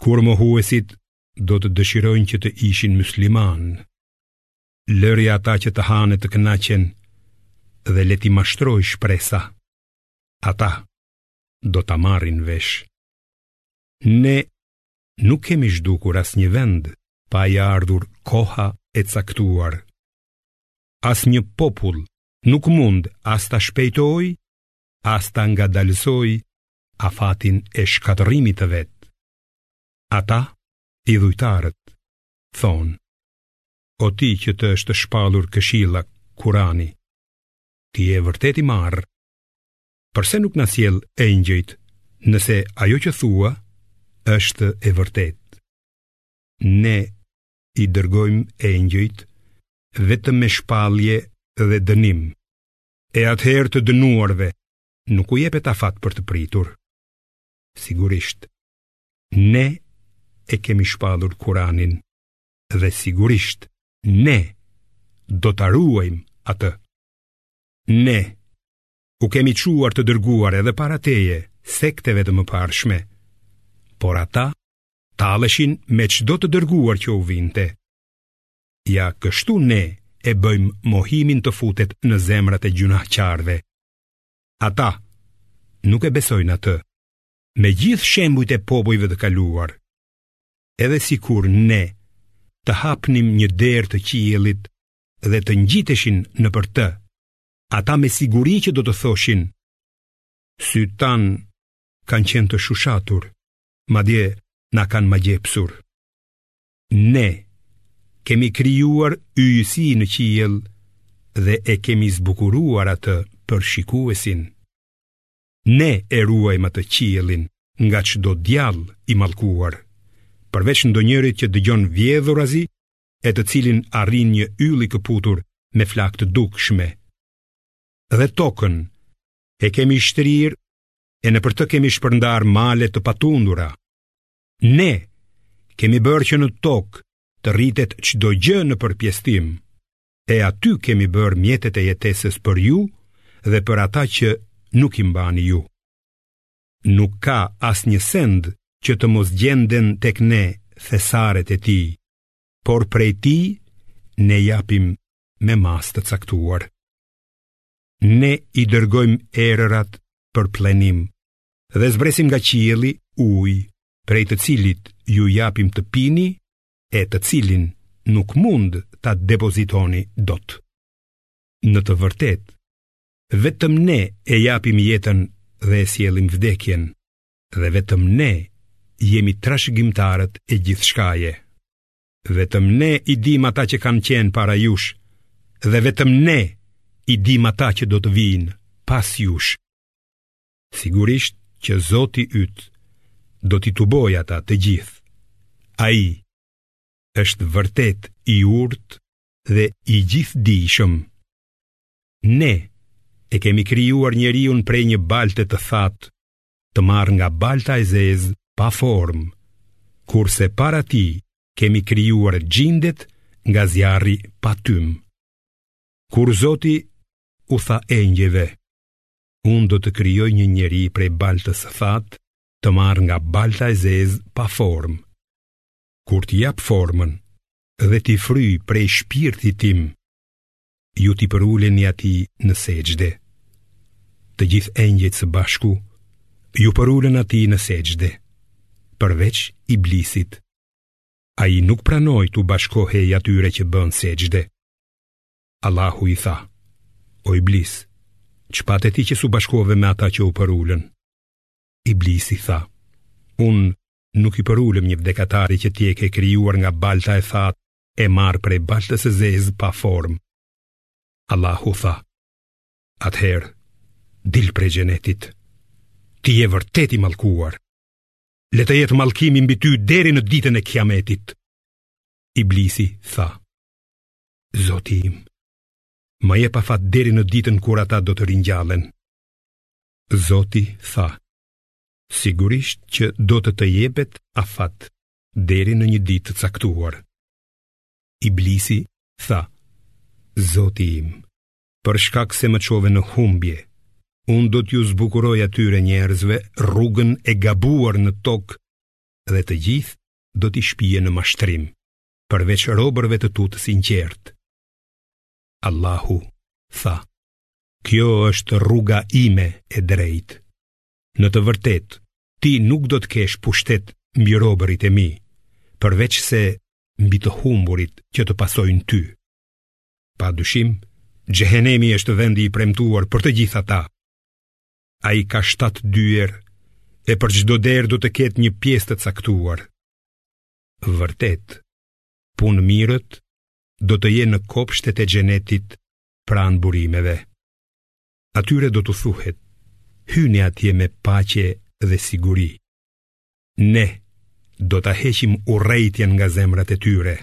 Kur mohuesit do të dëshirojnë që të ishin muslimanë, lëri ata që të hanë të kënaqen dhe le t'i mashtrojë shpresa. Ata do ta marrin vesh. Ne nuk kemi zhdukur asnjë vend pa i ardhur koha e caktuar. Asnjë popull nuk mund as ta shpejtojë as ta ngadalësojë afatin e shkatërrimit të vet. Ata, idhujtarët, thonë, o ti që të është shpallur këshilla Kur'ani, ti je vërtet i marrë, përse nuk na sjell engjëjt, nëse ajo që thua është e vërtetë. Ne i dërgojmë engjëjt, vetëm me shpallje dhe dënim, E atëherë të dënuarve nuk u jepet afat për të pritur. Sigurisht, ne e kemi shpallur Kur'anin dhe sigurisht ne do ta ruajmë atë. Ne u kemi çuar të dërguar edhe para teje sekteve të mëparshme, por ata talleshin me çdo të dërguar që u vinte. Ja kështu ne e bëjmë mohimin të futet në zemrat e gjynahqarëve. Ata nuk e besojnë atë, me gjithë shembujt e popujve të kaluar. Edhe sikur ne të hapnim një derë të qiellit dhe të ngjiteshin nëpër të, ata me siguri që do të thoshin, sytë tanë kanë qenë të shushatur, madje na kanë magjepsur. Ne kemi krijuar yjësi në qiell dhe e kemi zbukuruar atë për shikuesin. Ne e ruajmë atë qiellin nga çdo djall i mallkuar, përveç ndonjërit që dëgjon vjedhurazi e të cilin e arrin një yll i këputur me flakë të dukshme. Dhe tokën e kemi shtrirë e nëpër të kemi shpërndarë male të patundura. Ne kemi bërë që në tokë të rritet çdo gjë në përpjesëtim, e aty kemi bërë mjetet e jetesës për ju dhe për ata që nuk i mbani ju. Nuk ka asnjë send që të mos gjenden tek ne thesaret e tij, por prej tij ne japim me masë të caktuar. Ne i dërgojmë erërat për pllenim, dhe zbresim nga qielli ujë, prej të cilit ju japim të pini e të cilin nuk mund ta depozitoni dot. Në të vërtetë, vetëm ne e japim jetën dhe e sjellim vdekjen, dhe vetëm ne jemi trashëgimtarët e gjithçkaje. Vetëm ne i dimë ata që kanë qenë para jush, dhe vetëm ne i dimë ata që do të vijnë pas jush. Sigurisht që Zoti yt do t'i tubojë ata të gjithë. Ai është vërtet i urtë dhe i gjithëdijshëm. Ne e kemi krijuar njeriun prej një balte të thatë, të marrë nga balta e zezë pa formë, kurse para tij kemi krijuar xhindet nga zjarri pa tym. Kur Zoti u tha engjëjve, Unë do të krijoj një njeri prej baltës së thatë, të marrë nga balta e zezë pa formë. Kur t'i jap formën dhe t'i fryj prej shpirtit tim, ju t'i përuleni atij në sexhde. Të gjithë engjëjt së bashku, iu përulën atij në sexhde, përveç Iblisit. Ai nuk pranoi t'u bashkohej atyre që bënë sexhde. Allahu i tha, O Iblis, ç'pate ti që s'u bashkove me ata që u përulën? Iblisi tha, Unë nuk i përulem një vdekatari që ti e ke krijuar nga balta e thatë e marrë prej baltës së zezë pa formë. Allahu tha, Atëherë, dil prej xhenetit, ti je vërtet i mallkuar. Le të jetë mallkimi mbi ty deri në ditën e kiametit. Iblisi tha: Zoti im, më jep afat deri në ditën kur ata do të ringjallen. Zoti tha, sigurisht që do të të jepet afat deri në një ditë të caktuar. Iblisi tha, Zoti im, për shkak se më çove në humbje, unë do t'ua zbukuroj atyre njerëzve rrugën e gabuar në tokë dhe të gjithë do t'i shpije në mashtrim. përveç robërve të tu të sinqertë. Allahu tha: Kjo është rruga ime e drejtë. Në të vërtetë, ti nuk do të kesh pushtet mbi robërit e mi, përveçse mbi të humburit që të pasojnë ty. Pa dyshim, Xhehenemi është vendi i premtuar për të gjithë ata. Ai ka shtatë dyer, e për çdo derë do të ketë një pjesë të caktuar. Vërtet, punë mirët do të jenë në kopshtet e xhenetit pranë burimeve. Atyre do t'u thuhet: Hyni atje me paqe dhe siguri. Ne do ta heqim urrejtjen nga zemrat e tyre.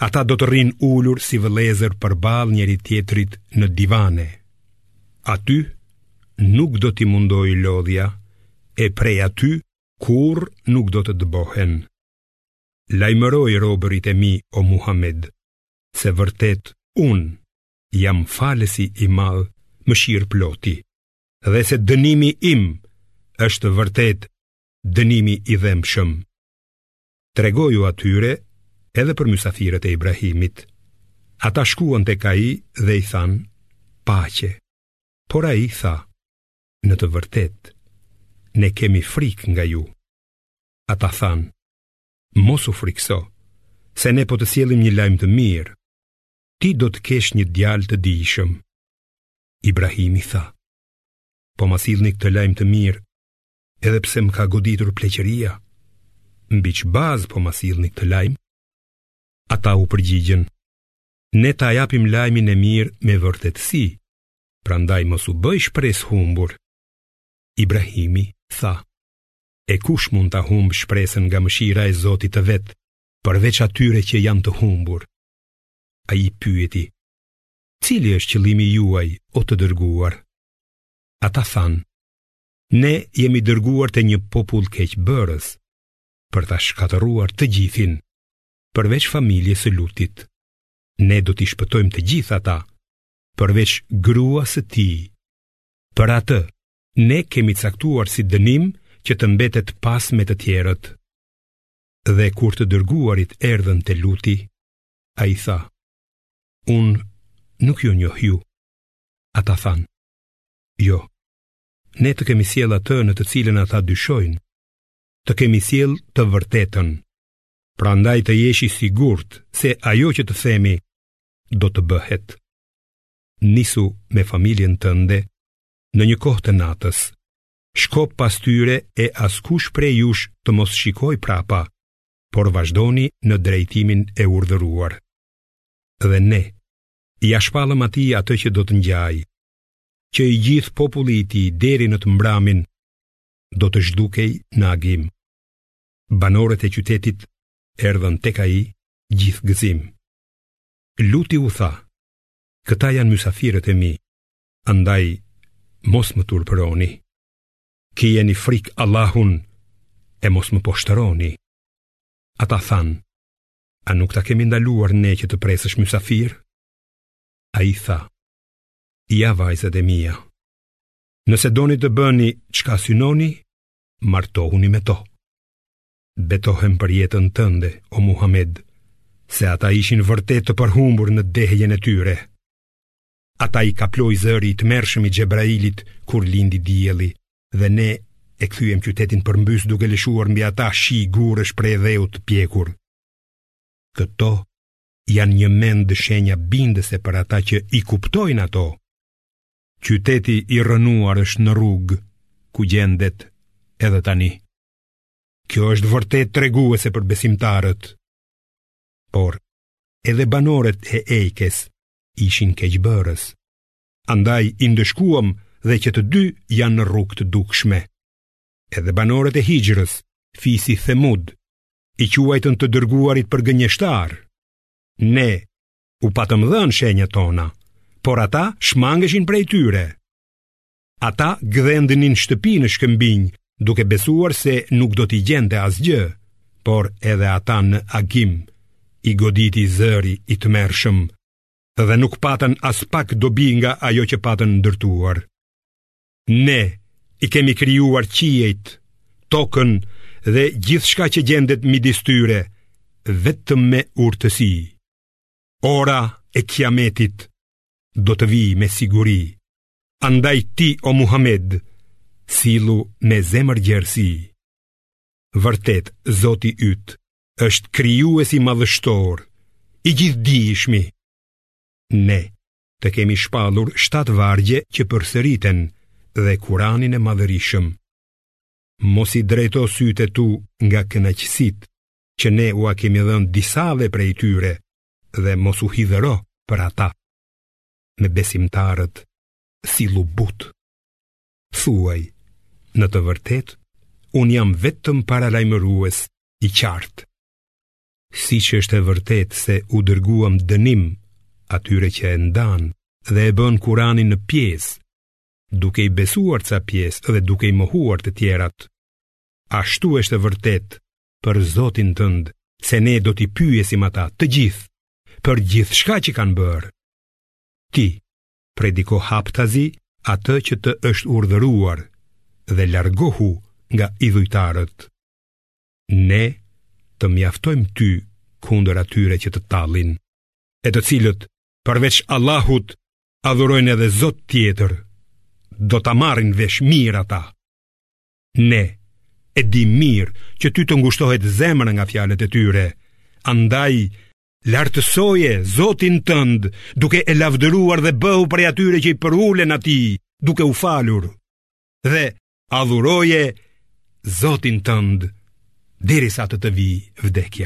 Ata do të rrinë ulur si vëllezër përballë njëri-tjetrit në divane. Aty nuk do t'i mundojë lodhja, e prej aty kurrë nuk do të dëbohen. Lajmëroji robërit e mi o Muhamed, se vërtet unë jam falësi i madh mëshirëploti, dhe se dënimi im është vërtet dënimi i dhembshëm. tregoju atyre edhe për mysafirët e Ibrahimit. Ata shkuan tek ai dhe i thanë, paqe, por ai tha, në të vërtetë, ne kemi frikë nga ju. Ata thanë, mos u frikëso, se ne po të sjellim një lajm të mirë, ti do të kesh një djalë të dijshëm. Ibrahimi tha, po ma sillni këtë lajm të mirë, edhe pse më ka goditur pleqëria, mbi ç'bazë po ma sillni këtë lajm? Ata u përgjigjën, ne ta japim lajmin e mirë me vërtetësi, prandaj mos u bëj shpresëhumbur. Ibrahimi tha, e kush mund ta humbë shpresën nga mëshira e Zotit të vet, përveç atyre që janë të humbur. Ai pyeti, cili është qëllimi juaj o të dërguar? Ata thanë, Ne jemi dërguar te një popull keqbërës për ta shkatërruar të gjithin, përveç familjes së Lutit. Ne do t'i shpëtojmë të gjithë ata, përveç gruas së tij. Për atë, ne kemi caktuar si dënim që të mbetet pas me të tjerët. Dhe kur të dërguarit erdhën te Luti, ai tha: Unë nuk ju njoh ju. Ata thanë: Jo. Ne të kemi sjellë atë në të cilën ata dyshojnë. Të kemi sjellë të vërtetën. Prandaj të jesh i sigurt se ajo që të themi do të bëhet. Nisu me familjen tënde në një kohë të natës. Shko pas tyre e askush prej jush të mos shikojë prapa, por vazhdoni në drejtimin e urdhëruar. Dhe ne, ia shpallëm atij atë që do të ngjajë, që i gjithë populli i tij deri në të mbramin do të zhdukej në agim. Banorët e qytetit erdhën tek ai gjithë gëzim. Luti u tha: "Këta janë mysafirët e mi, andaj mos më turpëroni. Kijeni frikë Allahun e mos më poshtëroni." Ata thanë: "A nuk ta kemi ndaluar ne që të presësh mysafirë?" Ai tha: Ja vajzat e mia. Nëse doni të bëni çka synoni, martohuni me to. Betohem për jetën tënde, o Muhammed, se ata ishin vërtet të përhumbur në dehjen e tyre. Ata i kaploi zëri i tmerrshëm i Xhebrailit kur lindi dielli dhe ne e kthyem qytetin përmbys duke lëshuar mbi ata shi gurësh prej dheu të pjekur. Këto janë njëmend shenja bindëse për ata që i kuptojnë ato. Qyteti i rrënuar është në rrugë ku gjendet edhe tani. Kjo është vërtet treguese për besimtarët. Por edhe banorët e Ejkes ishin keqbërës. Andaj i ndëshkuam dhe që të dy janë në rrugë të dukshme. Edhe banorët e Hixhrës, fisi Themud, i quajtën të dërguarit për gënjeshtar. Ne u patëm dhënë shenjat tona, por ata shmangeshin prej tyre. Ata gdhendnin shtëpi në shkëmbinj, duke besuar se nuk do t'i gjente asgjë, por edhe ata në agim, i goditi zëri i tmerrshëm, dhe nuk patën aspak dobi nga ajo që patën ndërtuar. Ne i kemi krijuar qiejt, tokën dhe gjithçka që gjendet midis tyre vetëm me urtësi. Ora e Kiametit do të vijë me siguri. Andaj ti o Muhammed, sillu me zemërgjerësi. Vërtet Zoti yt është krijuesi madhështor, i gjithdijshmi. Ne të kemi shpallur shtatë vargje që përsëriten dhe Kur'anin e Madhërishëm. Mos i drejto sytë e tu nga kënaqësitë që ne ua kemi dhënë disave prej tyre dhe mos u hidhëro për ata. Me besimtarët sillu butë. Thuaj, në të vërtetë, unë jam vetëm paralajmërues i qartë. Siç është e vërtetë se u dërguam dënim atyre që e ndanë dhe e bënë Kuranin në pjesë, duke i besuar ca pjesë dhe duke i mohuar të tjerat. Ashtu është e vërtetë për Zotin tënd se ne do t'i pyesim ata të gjithë për gjithçka që kanë bërë. Ti, prediko haptazi atë që të është urdhëruar dhe largohu nga idhujtarët. Ne të mjaftojmë ty kundër atyre që të tallin, e të cilët përveç Allahut adhurojnë edhe zot tjetër, do ta marrin vesh mirë ata. Ne e di mirë që ty të ngushtohet zemra nga fjalët e tyre, andaj lartësoje Zotin tënd, duke e lavdëruar dhe bëhu prej atyre që i përulen atij, duke u falur. Dhe adhuroje Zotin tënd derisa të të vijë vdekja.